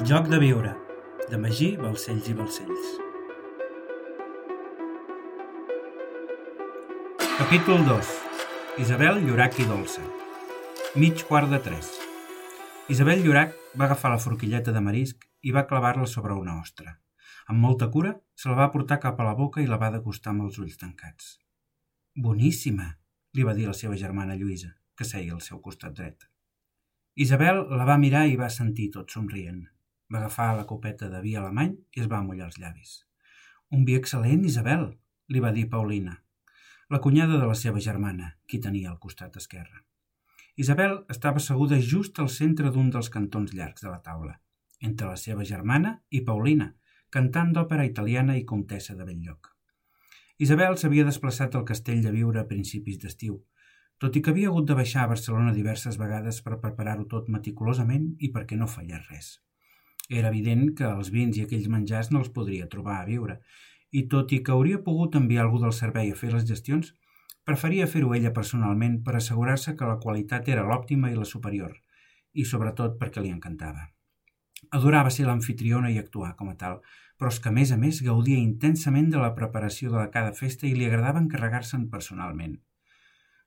El joc de viure, de Magí, Balcells i Balcells. Capítol 2. Isabel, Llorac i Dolça. Mig quart de tres. Isabel Llorac va agafar la forquilleta de marisc i va clavar-la sobre una ostra. Amb molta cura, se la va portar cap a la boca i la va degustar amb els ulls tancats. Boníssima, li va dir la seva germana Lluïsa, que seia al seu costat dret. Isabel la va mirar i va sentir tot somrient. Va agafar la copeta de vi alemany i es va mullar els llavis. Un vi excel·lent, Isabel, li va dir Paulina, la cunyada de la seva germana, qui tenia al costat esquerre. Isabel estava asseguda just al centre d'un dels cantons llargs de la taula, entre la seva germana i Paulina, cantant d'òpera italiana i comtessa de Belllloc. Isabel s'havia desplaçat al castell de viure a principis d'estiu, tot i que havia hagut de baixar a Barcelona diverses vegades per preparar-ho tot meticulosament i perquè no fallés res. Era evident que els vins i aquells menjars no els podria trobar a viure, i tot i que hauria pogut enviar algú del servei a fer les gestions, preferia fer-ho ella personalment per assegurar-se que la qualitat era l'òptima i la superior, i sobretot perquè li encantava. Adorava ser l'anfitriona i actuar com a tal, però és que a més a més gaudia intensament de la preparació de cada festa i li agradava encarregar-se'n personalment.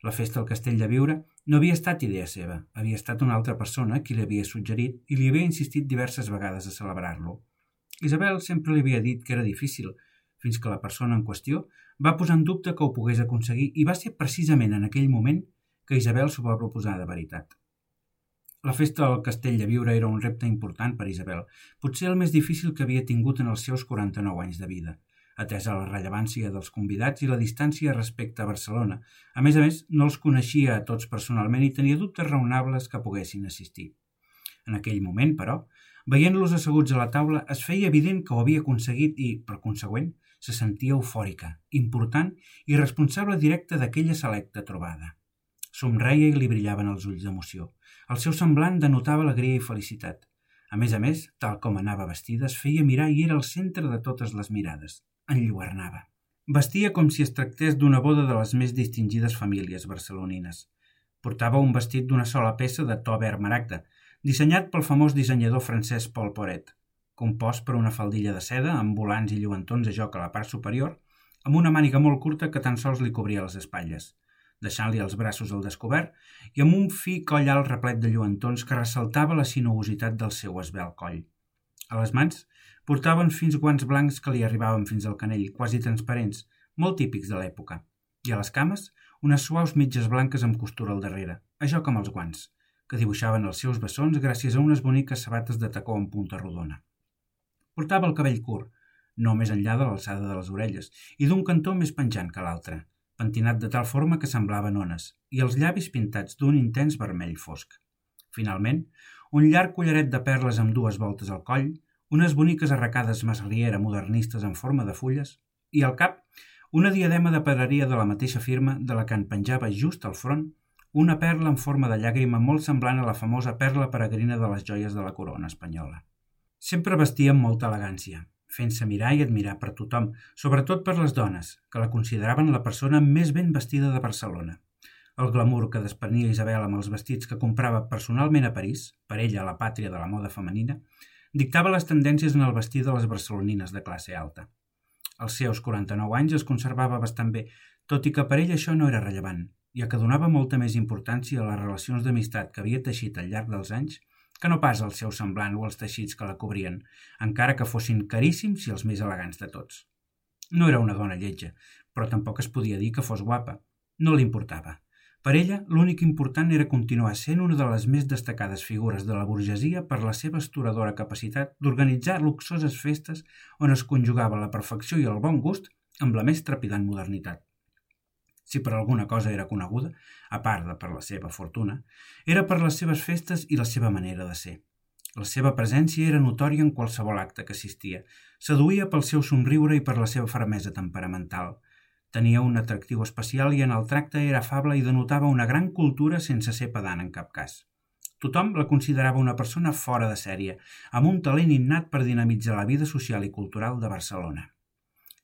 La festa al Castell de Viure no havia estat idea seva, havia estat una altra persona qui li havia suggerit i li havia insistit diverses vegades a celebrar-lo. Isabel sempre li havia dit que era difícil, fins que la persona en qüestió va posar en dubte que ho pogués aconseguir i va ser precisament en aquell moment que Isabel s'ho va proposar de veritat. La festa al Castell de Viure era un repte important per Isabel, potser el més difícil que havia tingut en els seus 49 anys de vida – atesa la rellevància dels convidats i la distància respecte a Barcelona. A més a més, no els coneixia a tots personalment i tenia dubtes raonables que poguessin assistir. En aquell moment, però, veient-los asseguts a la taula, es feia evident que ho havia aconseguit i, per consegüent, se sentia eufòrica, important i responsable directa d'aquella selecta trobada. Somreia i li brillaven els ulls d'emoció. El seu semblant denotava alegria i felicitat. A més a més, tal com anava vestida, es feia mirar i era el centre de totes les mirades enlluernava. Vestia com si es tractés d'una boda de les més distingides famílies barcelonines. Portava un vestit d'una sola peça de to verd maragda, dissenyat pel famós dissenyador francès Paul Poret, compost per una faldilla de seda amb volants i lluentons a joc a la part superior, amb una màniga molt curta que tan sols li cobria les espatlles, deixant-li els braços al descobert i amb un fi coll alt replet de lluentons que ressaltava la sinuositat del seu esbel coll. A les mans Portaven fins guants blancs que li arribaven fins al canell, quasi transparents, molt típics de l'època. I a les cames, unes suaus mitges blanques amb costura al darrere, això com els guants, que dibuixaven els seus bessons gràcies a unes boniques sabates de tacó amb punta rodona. Portava el cabell curt, no més enllà de l'alçada de les orelles, i d'un cantó més penjant que l'altre, pentinat de tal forma que semblaven ones, i els llavis pintats d'un intens vermell fosc. Finalment, un llarg collaret de perles amb dues voltes al coll, unes boniques arracades masriera modernistes en forma de fulles i al cap una diadema de pedreria de la mateixa firma de la que en penjava just al front una perla en forma de llàgrima molt semblant a la famosa perla peregrina de les joies de la corona espanyola. Sempre vestia amb molta elegància, fent-se mirar i admirar per tothom, sobretot per les dones, que la consideraven la persona més ben vestida de Barcelona. El glamour que desprenia Isabel amb els vestits que comprava personalment a París, per ella la pàtria de la moda femenina, dictava les tendències en el vestir de les barcelonines de classe alta. Als seus 49 anys es conservava bastant bé, tot i que per ell això no era rellevant, ja que donava molta més importància a les relacions d'amistat que havia teixit al llarg dels anys que no pas al seu semblant o als teixits que la cobrien, encara que fossin caríssims i els més elegants de tots. No era una dona lletja, però tampoc es podia dir que fos guapa. No li importava. Per ella, l'únic important era continuar sent una de les més destacades figures de la burgesia per la seva estoradora capacitat d'organitzar luxoses festes on es conjugava la perfecció i el bon gust amb la més trepidant modernitat. Si per alguna cosa era coneguda, a part de per la seva fortuna, era per les seves festes i la seva manera de ser. La seva presència era notòria en qualsevol acte que assistia, seduïa pel seu somriure i per la seva fermesa temperamental – Tenia un atractiu especial i en el tracte era afable i denotava una gran cultura sense ser pedant en cap cas. Tothom la considerava una persona fora de sèrie, amb un talent innat per dinamitzar la vida social i cultural de Barcelona.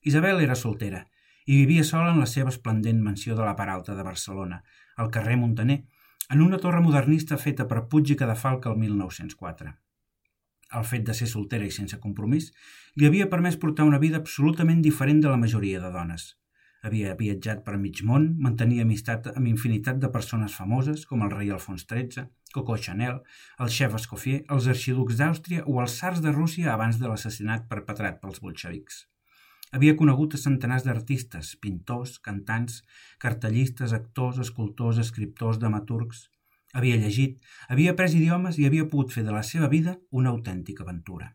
Isabel era soltera i vivia sola en la seva esplendent mansió de la part alta de Barcelona, al carrer Montaner, en una torre modernista feta per Puig i Cadafalc el 1904. El fet de ser soltera i sense compromís li havia permès portar una vida absolutament diferent de la majoria de dones. Havia viatjat per mig món, mantenia amistat amb infinitat de persones famoses, com el rei Alfons XIII, Coco Chanel, el xef Escoffier, els arxiducs d'Àustria o els sars de Rússia abans de l'assassinat perpetrat pels bolxevics. Havia conegut a centenars d'artistes, pintors, cantants, cartellistes, actors, escultors, escriptors, dramaturgs... Havia llegit, havia après idiomes i havia pogut fer de la seva vida una autèntica aventura.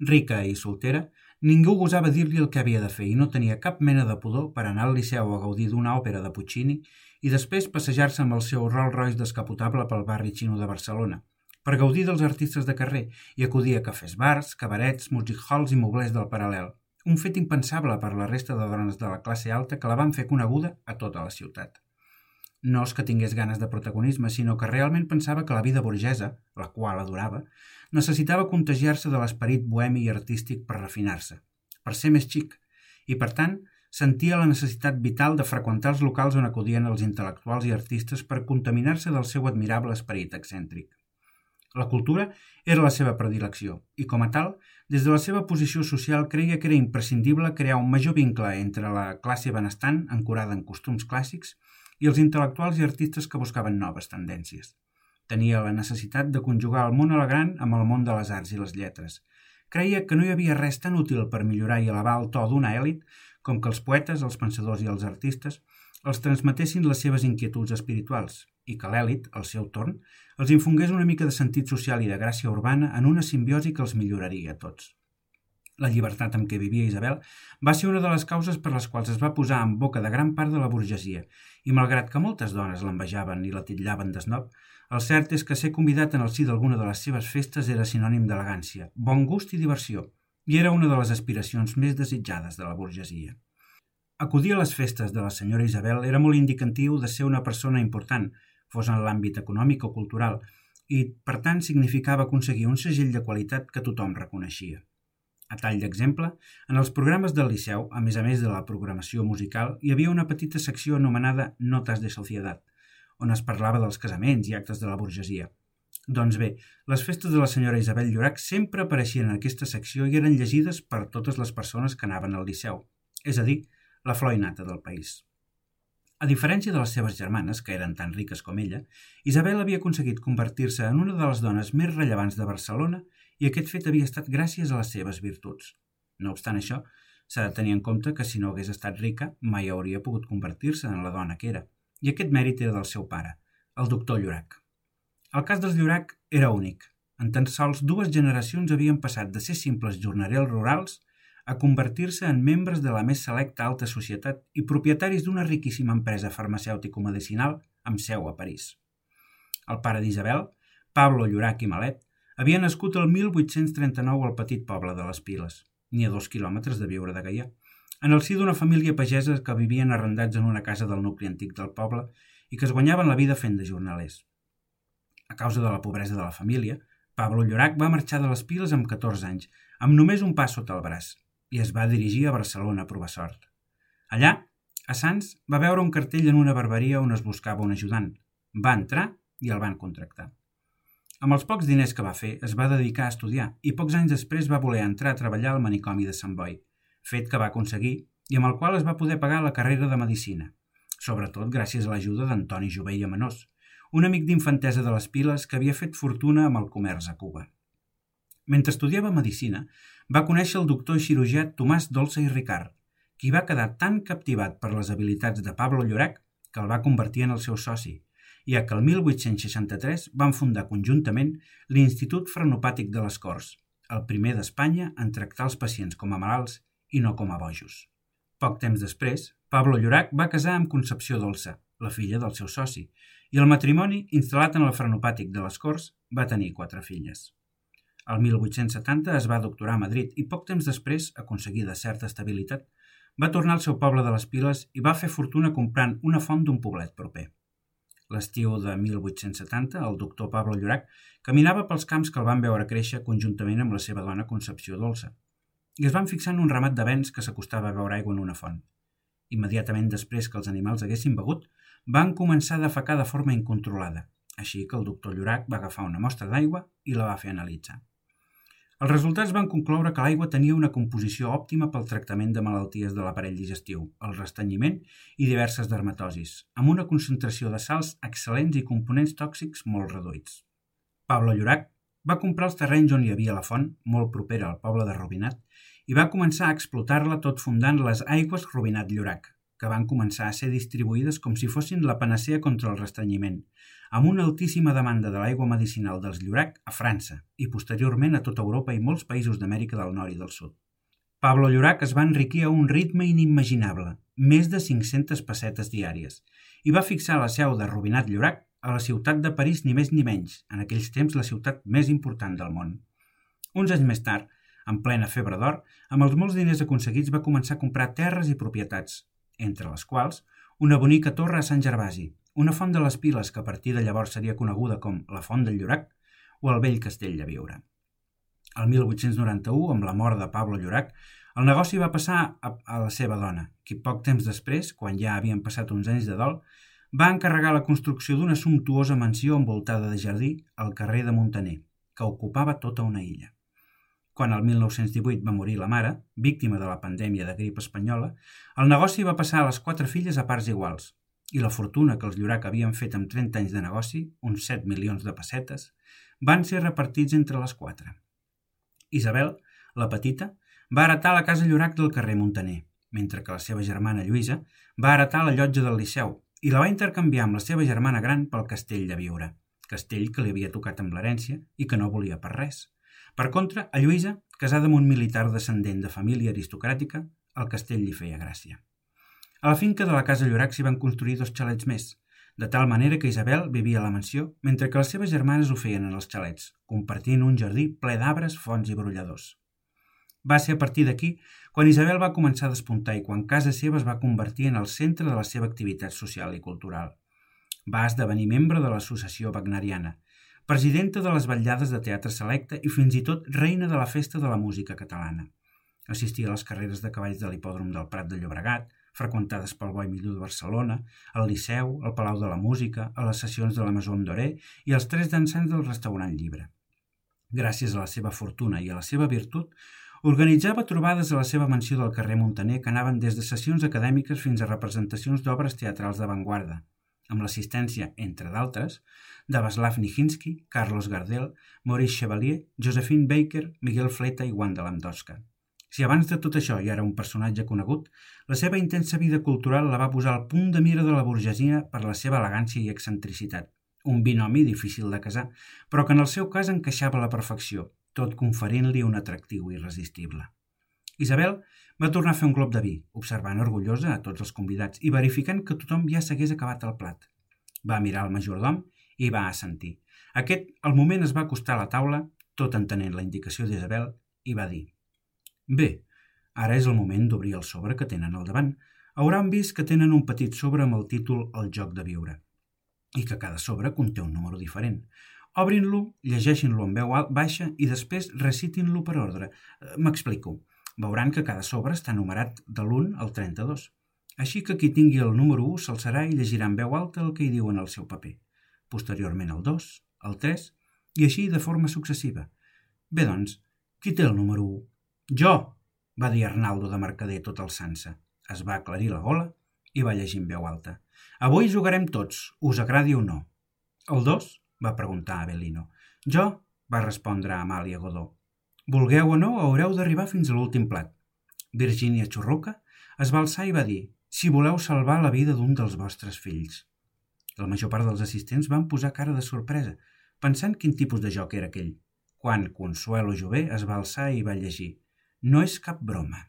Rica i soltera, ningú gosava dir-li el que havia de fer i no tenia cap mena de pudor per anar al Liceu a gaudir d'una òpera de Puccini i després passejar-se amb el seu Rolls Royce descapotable pel barri xino de Barcelona, per gaudir dels artistes de carrer i acudir a cafès bars, cabarets, music halls i moblers del paral·lel, un fet impensable per la resta de dones de la classe alta que la van fer coneguda a tota la ciutat. No és que tingués ganes de protagonisme, sinó que realment pensava que la vida burgesa, la qual adorava, necessitava contagiar-se de l'esperit bohemi i artístic per refinar-se, per ser més xic, i per tant sentia la necessitat vital de freqüentar els locals on acudien els intel·lectuals i artistes per contaminar-se del seu admirable esperit excèntric. La cultura era la seva predilecció i, com a tal, des de la seva posició social creia que era imprescindible crear un major vincle entre la classe benestant, ancorada en costums clàssics, i els intel·lectuals i artistes que buscaven noves tendències. Tenia la necessitat de conjugar el món gran amb el món de les arts i les lletres. Creia que no hi havia res tan útil per millorar i elevar el to d'una èlit com que els poetes, els pensadors i els artistes els transmetessin les seves inquietuds espirituals i que l'èlit, al seu torn, els infongués una mica de sentit social i de gràcia urbana en una simbiosi que els milloraria a tots. La llibertat amb què vivia Isabel va ser una de les causes per les quals es va posar en boca de gran part de la burgesia, i malgrat que moltes dones l'envejaven i la titllaven d'esnob, el cert és que ser convidat en el si d'alguna de les seves festes era sinònim d'elegància, bon gust i diversió, i era una de les aspiracions més desitjades de la burgesia. Acudir a les festes de la senyora Isabel era molt indicatiu de ser una persona important, fos en l'àmbit econòmic o cultural, i, per tant, significava aconseguir un segell de qualitat que tothom reconeixia. A tall d'exemple, en els programes del Liceu, a més a més de la programació musical, hi havia una petita secció anomenada Notes de Societat, on es parlava dels casaments i actes de la burgesia. Doncs bé, les festes de la senyora Isabel Llorac sempre apareixien en aquesta secció i eren llegides per totes les persones que anaven al Liceu, és a dir, la flor innata del país. A diferència de les seves germanes, que eren tan riques com ella, Isabel havia aconseguit convertir-se en una de les dones més rellevants de Barcelona i aquest fet havia estat gràcies a les seves virtuts. No obstant això, s'ha de tenir en compte que si no hagués estat rica mai hauria pogut convertir-se en la dona que era, i aquest mèrit era del seu pare, el doctor Llorac. El cas dels Llorac era únic. En tan sols dues generacions havien passat de ser simples jornalers rurals a convertir-se en membres de la més selecta alta societat i propietaris d'una riquíssima empresa farmacèutico-medicinal amb seu a París. El pare d'Isabel, Pablo Llorac i Malet, havia nascut el 1839 al petit poble de les Piles, ni a dos quilòmetres de viure de Gaià, en el si d'una família pagesa que vivien arrendats en una casa del nucli antic del poble i que es guanyaven la vida fent de jornalers. A causa de la pobresa de la família, Pablo Llorac va marxar de les Piles amb 14 anys, amb només un pas sota el braç, i es va dirigir a Barcelona a provar sort. Allà, a Sants, va veure un cartell en una barberia on es buscava un ajudant. Va entrar i el van contractar. Amb els pocs diners que va fer, es va dedicar a estudiar i pocs anys després va voler entrar a treballar al manicomi de Sant Boi, fet que va aconseguir i amb el qual es va poder pagar la carrera de Medicina, sobretot gràcies a l'ajuda d'Antoni Jovell Amenós, un amic d'infantesa de les Piles que havia fet fortuna amb el comerç a Cuba. Mentre estudiava Medicina, va conèixer el doctor cirurgià Tomàs Dolça i Ricard, qui va quedar tan captivat per les habilitats de Pablo Llorac que el va convertir en el seu soci ja que el 1863 van fundar conjuntament l'Institut Frenopàtic de les Corts, el primer d'Espanya en tractar els pacients com a malalts i no com a bojos. Poc temps després, Pablo Llorac va casar amb Concepció Dolça, la filla del seu soci, i el matrimoni, instal·lat en el Frenopàtic de les Corts, va tenir quatre filles. El 1870 es va doctorar a Madrid i poc temps després, aconseguida certa estabilitat, va tornar al seu poble de les Piles i va fer fortuna comprant una font d'un poblet proper. L'estiu de 1870, el doctor Pablo Llorac caminava pels camps que el van veure créixer conjuntament amb la seva dona Concepció Dolça i es van fixar en un ramat de vents que s'acostava a veure aigua en una font. Immediatament després que els animals haguessin begut, van començar a defecar de forma incontrolada, així que el doctor Llorac va agafar una mostra d'aigua i la va fer analitzar. Els resultats van concloure que l'aigua tenia una composició òptima pel tractament de malalties de l'aparell digestiu, el restanyiment i diverses dermatosis, amb una concentració de sals excel·lents i components tòxics molt reduïts. Pablo Llorac va comprar els terrenys on hi havia la font, molt propera al poble de Rubinat, i va començar a explotar-la tot fundant les aigües Rubinat Llorac, que van començar a ser distribuïdes com si fossin la panacea contra el restrenyiment, amb una altíssima demanda de l'aigua medicinal dels Llorac a França i posteriorment a tota Europa i molts països d'Amèrica del Nord i del Sud. Pablo Llorac es va enriquir a un ritme inimaginable, més de 500 pessetes diàries, i va fixar la seu de Rubinat Llorac a la ciutat de París ni més ni menys, en aquells temps la ciutat més important del món. Uns anys més tard, en plena febre d'or, amb els molts diners aconseguits va començar a comprar terres i propietats, entre les quals una bonica torre a Sant Gervasi, una font de les Piles que a partir de llavors seria coneguda com la Font del Llorac o el vell castell de Viure. El 1891, amb la mort de Pablo Llorac, el negoci va passar a, a la seva dona, qui poc temps després, quan ja havien passat uns anys de dol, va encarregar la construcció d'una sumptuosa mansió envoltada de jardí al carrer de Montaner, que ocupava tota una illa. Quan el 1918 va morir la mare, víctima de la pandèmia de grip espanyola, el negoci va passar a les quatre filles a parts iguals, i la fortuna que els Llorac havien fet amb 30 anys de negoci, uns 7 milions de pessetes, van ser repartits entre les quatre. Isabel, la petita, va heretar la casa Llorac del carrer Montaner, mentre que la seva germana Lluïsa va heretar la llotja del Liceu i la va intercanviar amb la seva germana gran pel castell de Viure, castell que li havia tocat amb l'herència i que no volia per res. Per contra, a Lluïsa, casada amb un militar descendent de família aristocràtica, el castell li feia gràcia. A la finca de la Casa Llorac s'hi van construir dos xalets més, de tal manera que Isabel vivia a la mansió, mentre que les seves germanes ho feien en els xalets, compartint un jardí ple d'arbres, fonts i brolladors. Va ser a partir d'aquí quan Isabel va començar a despuntar i quan casa seva es va convertir en el centre de la seva activitat social i cultural. Va esdevenir membre de l'Associació Wagneriana, presidenta de les vetllades de teatre selecte i fins i tot reina de la Festa de la Música Catalana. Assistia a les carreres de cavalls de l'hipòdrom del Prat de Llobregat, freqüentades pel Boi Millor de Barcelona, al Liceu, al Palau de la Música, a les sessions de la Maison Doré i als tres dansants del restaurant Llibre. Gràcies a la seva fortuna i a la seva virtut, organitzava trobades a la seva mansió del carrer Montaner que anaven des de sessions acadèmiques fins a representacions d'obres teatrals d'avantguarda, amb l'assistència, entre d'altres, de Vaslav Nijinsky, Carlos Gardel, Maurice Chevalier, Josephine Baker, Miguel Fleta i Wanda Landowska. Si abans de tot això ja era un personatge conegut, la seva intensa vida cultural la va posar al punt de mira de la burgesia per la seva elegància i excentricitat. Un binomi difícil de casar, però que en el seu cas encaixava a la perfecció, tot conferint-li un atractiu irresistible. Isabel va tornar a fer un glob de vi, observant orgullosa a tots els convidats i verificant que tothom ja s'hagués acabat el plat. Va mirar el majordom i va assentir. Aquest, al moment, es va acostar a la taula, tot entenent la indicació d'Isabel, i va dir Bé, ara és el moment d'obrir el sobre que tenen al davant. Hauran vist que tenen un petit sobre amb el títol El joc de viure i que cada sobre conté un número diferent. Obrin-lo, llegeixin-lo en veu baixa i després recitin-lo per ordre. Eh, m'explico. Veuran que cada sobre està numerat de l'1 al 32. Així que qui tingui el número 1 s'alçarà i llegirà en veu alta el que hi diu en el seu paper. Posteriorment el 2, el 3 i així de forma successiva. Bé, doncs, qui té el número 1? Jo, va dir Arnaldo de Mercader tot alçant-se. Es va aclarir la gola i va llegir en veu alta. Avui jugarem tots, us agradi o no. El dos? va preguntar Avelino. Jo, va respondre Amàlia Godó. Vulgueu o no, haureu d'arribar fins a l'últim plat. Virgínia Xurruca es va alçar i va dir si voleu salvar la vida d'un dels vostres fills. La major part dels assistents van posar cara de sorpresa, pensant quin tipus de joc era aquell. Quan Consuelo Jové es va alçar i va llegir no és cap broma.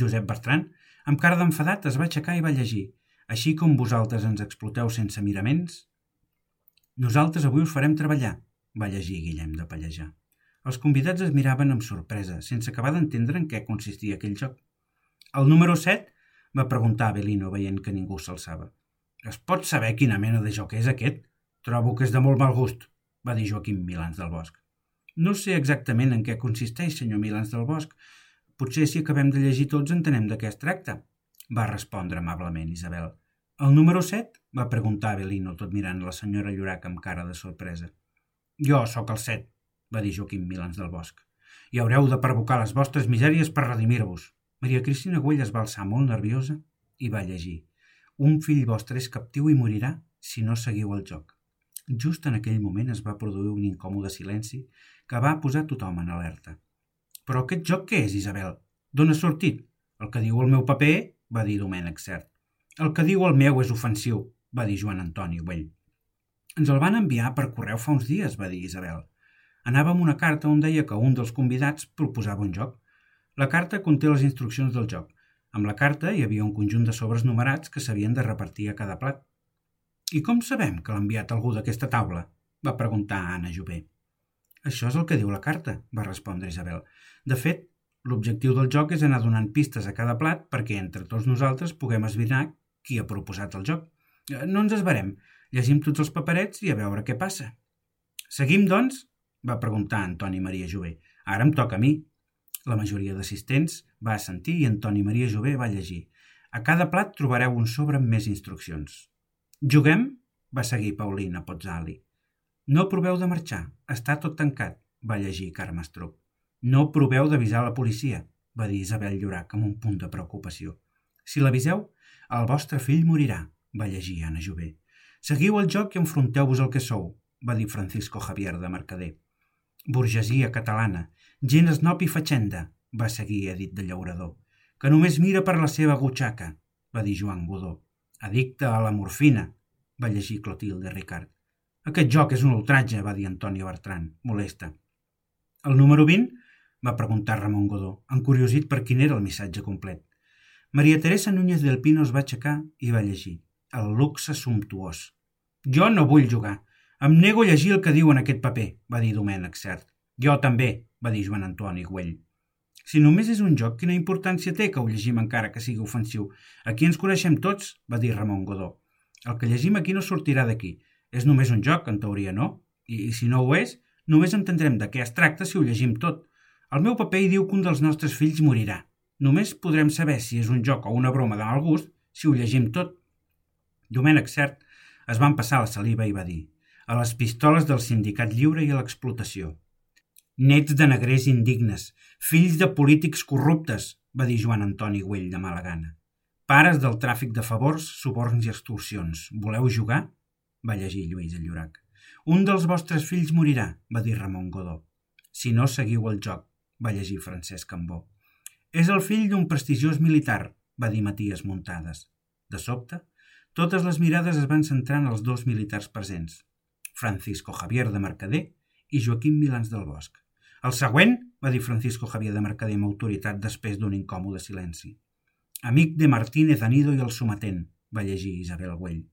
Josep Bertran, amb cara d'enfadat, es va aixecar i va llegir. Així com vosaltres ens exploteu sense miraments, nosaltres avui us farem treballar, va llegir Guillem de Pallejar. Els convidats es miraven amb sorpresa, sense acabar d'entendre en què consistia aquell joc. El número 7? va preguntar Avelino, veient que ningú s'alçava. Es pot saber quina mena de joc és aquest? Trobo que és de molt mal gust, va dir Joaquim Milans del Bosc. No sé exactament en què consisteix, senyor Milans del Bosc. Potser si acabem de llegir tots entenem de què es tracta, va respondre amablement Isabel. El número 7? va preguntar Avelino, tot mirant la senyora Llorac amb cara de sorpresa. Jo sóc el 7, va dir Joaquim Milans del Bosc. i haureu de pervocar les vostres misèries per redimir-vos. Maria Cristina Güell es va alçar molt nerviosa i va llegir. Un fill vostre és captiu i morirà si no seguiu el joc. Just en aquell moment es va produir un incòmode silenci que va posar tothom en alerta. Però aquest joc què és, Isabel? D'on ha sortit? El que diu el meu paper, va dir Domènec Cert. El que diu el meu és ofensiu, va dir Joan Antoni Güell. Ens el van enviar per correu fa uns dies, va dir Isabel. Anava amb una carta on deia que un dels convidats proposava un joc. La carta conté les instruccions del joc. Amb la carta hi havia un conjunt de sobres numerats que s'havien de repartir a cada plat. I com sabem que l'ha enviat algú d'aquesta taula? va preguntar Anna Jové. Això és el que diu la carta, va respondre Isabel. De fet, l'objectiu del joc és anar donant pistes a cada plat perquè entre tots nosaltres puguem esbrinar qui ha proposat el joc. Eh, no ens esbarem. Llegim tots els paperets i a veure què passa. Seguim, doncs? Va preguntar Antoni Maria Jové. Ara em toca a mi. La majoria d'assistents va assentir i Antoni Maria Jové va llegir. A cada plat trobareu un sobre amb més instruccions. Juguem? va seguir Paulina Pozzali. No proveu de marxar. Està tot tancat, va llegir Carme Estrup. No proveu d'avisar la policia, va dir Isabel Llorac amb un punt de preocupació. Si l'aviseu, el vostre fill morirà, va llegir Anna Jové. Seguiu el joc i enfronteu-vos al que sou, va dir Francisco Javier de Mercader. Burgesia catalana, gent esnop i fatxenda, va seguir Edith de Llaurador, que només mira per la seva gutxaca, va dir Joan Godó. Addicte a la morfina, va llegir Clotilde Ricard. Aquest joc és un ultratge, va dir Antonio Bertran, molesta. El número 20? va preguntar Ramon Godó, encuriosit per quin era el missatge complet. Maria Teresa Núñez del Pino es va aixecar i va llegir. El luxe sumptuós. Jo no vull jugar. Em nego a llegir el que diu en aquest paper, va dir Domènec Cert. Jo també, va dir Joan Antoni Güell. Si només és un joc, quina importància té que ho llegim encara que sigui ofensiu? Aquí ens coneixem tots, va dir Ramon Godó. El que llegim aquí no sortirà d'aquí. És només un joc, en teoria, no? I, I si no ho és, només entendrem de què es tracta si ho llegim tot. El meu paper hi diu que un dels nostres fills morirà. Només podrem saber si és un joc o una broma de mal gust si ho llegim tot. Domènec Cert es van passar la saliva i va dir a les pistoles del sindicat lliure i a l'explotació. Nets de negrers indignes, fills de polítics corruptes, va dir Joan Antoni Güell de mala gana. Pares del tràfic de favors, suborns i extorsions. Voleu jugar? va llegir Lluís el Llorac. Un dels vostres fills morirà, va dir Ramon Godó. Si no seguiu el joc, va llegir Francesc Cambó. És el fill d'un prestigiós militar, va dir Matías Muntades. De sobte, totes les mirades es van centrar en els dos militars presents, Francisco Javier de Mercader i Joaquim Milans del Bosch. El següent, va dir Francisco Javier de Mercader amb autoritat després d'un incòmode silenci. Amic de Martínez Anido i el sometent, va llegir Isabel Güell.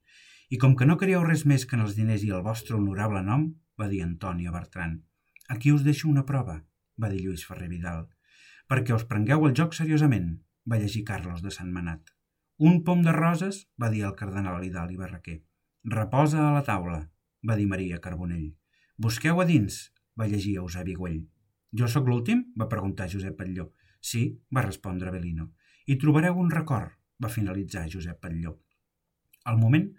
I com que no creieu res més que en els diners i el vostre honorable nom, va dir Antònia Bertran. Aquí us deixo una prova, va dir Lluís Ferrer Vidal perquè us prengueu el joc seriosament, va llegir Carlos de Sant Manat. Un pom de roses, va dir el cardenal Vidal i Barraquer. Reposa a la taula, va dir Maria Carbonell. Busqueu a dins, va llegir Eusebi Güell. Jo sóc l'últim? va preguntar Josep Patlló. Sí, va respondre Belino. I trobareu un record, va finalitzar Josep Patlló. Al moment,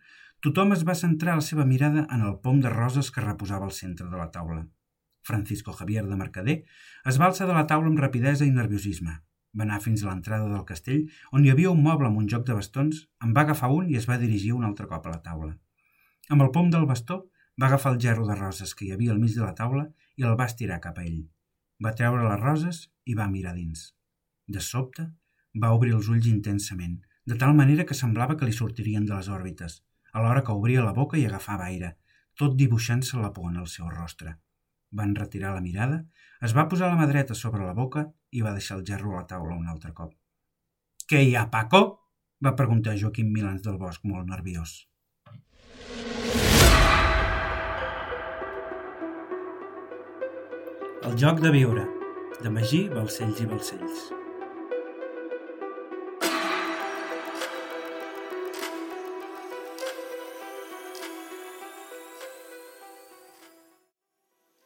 tothom es va centrar la seva mirada en el pom de roses que reposava al centre de la taula. Francisco Javier de Mercader, es va alçar de la taula amb rapidesa i nerviosisme. Va anar fins a l'entrada del castell, on hi havia un moble amb un joc de bastons, en va agafar un i es va dirigir un altre cop a la taula. Amb el pom del bastó, va agafar el gerro de roses que hi havia al mig de la taula i el va estirar cap a ell. Va treure les roses i va mirar dins. De sobte, va obrir els ulls intensament, de tal manera que semblava que li sortirien de les òrbites, alhora que obria la boca i agafava aire, tot dibuixant-se la por en el seu rostre. Van retirar la mirada, es va posar la mà dreta sobre la boca i va deixar el gerro a la taula un altre cop. «Què hi ha, Paco?» va preguntar Joaquim Milans del Bosc, molt nerviós. El joc de viure, de Magí, Balcells i Balcells.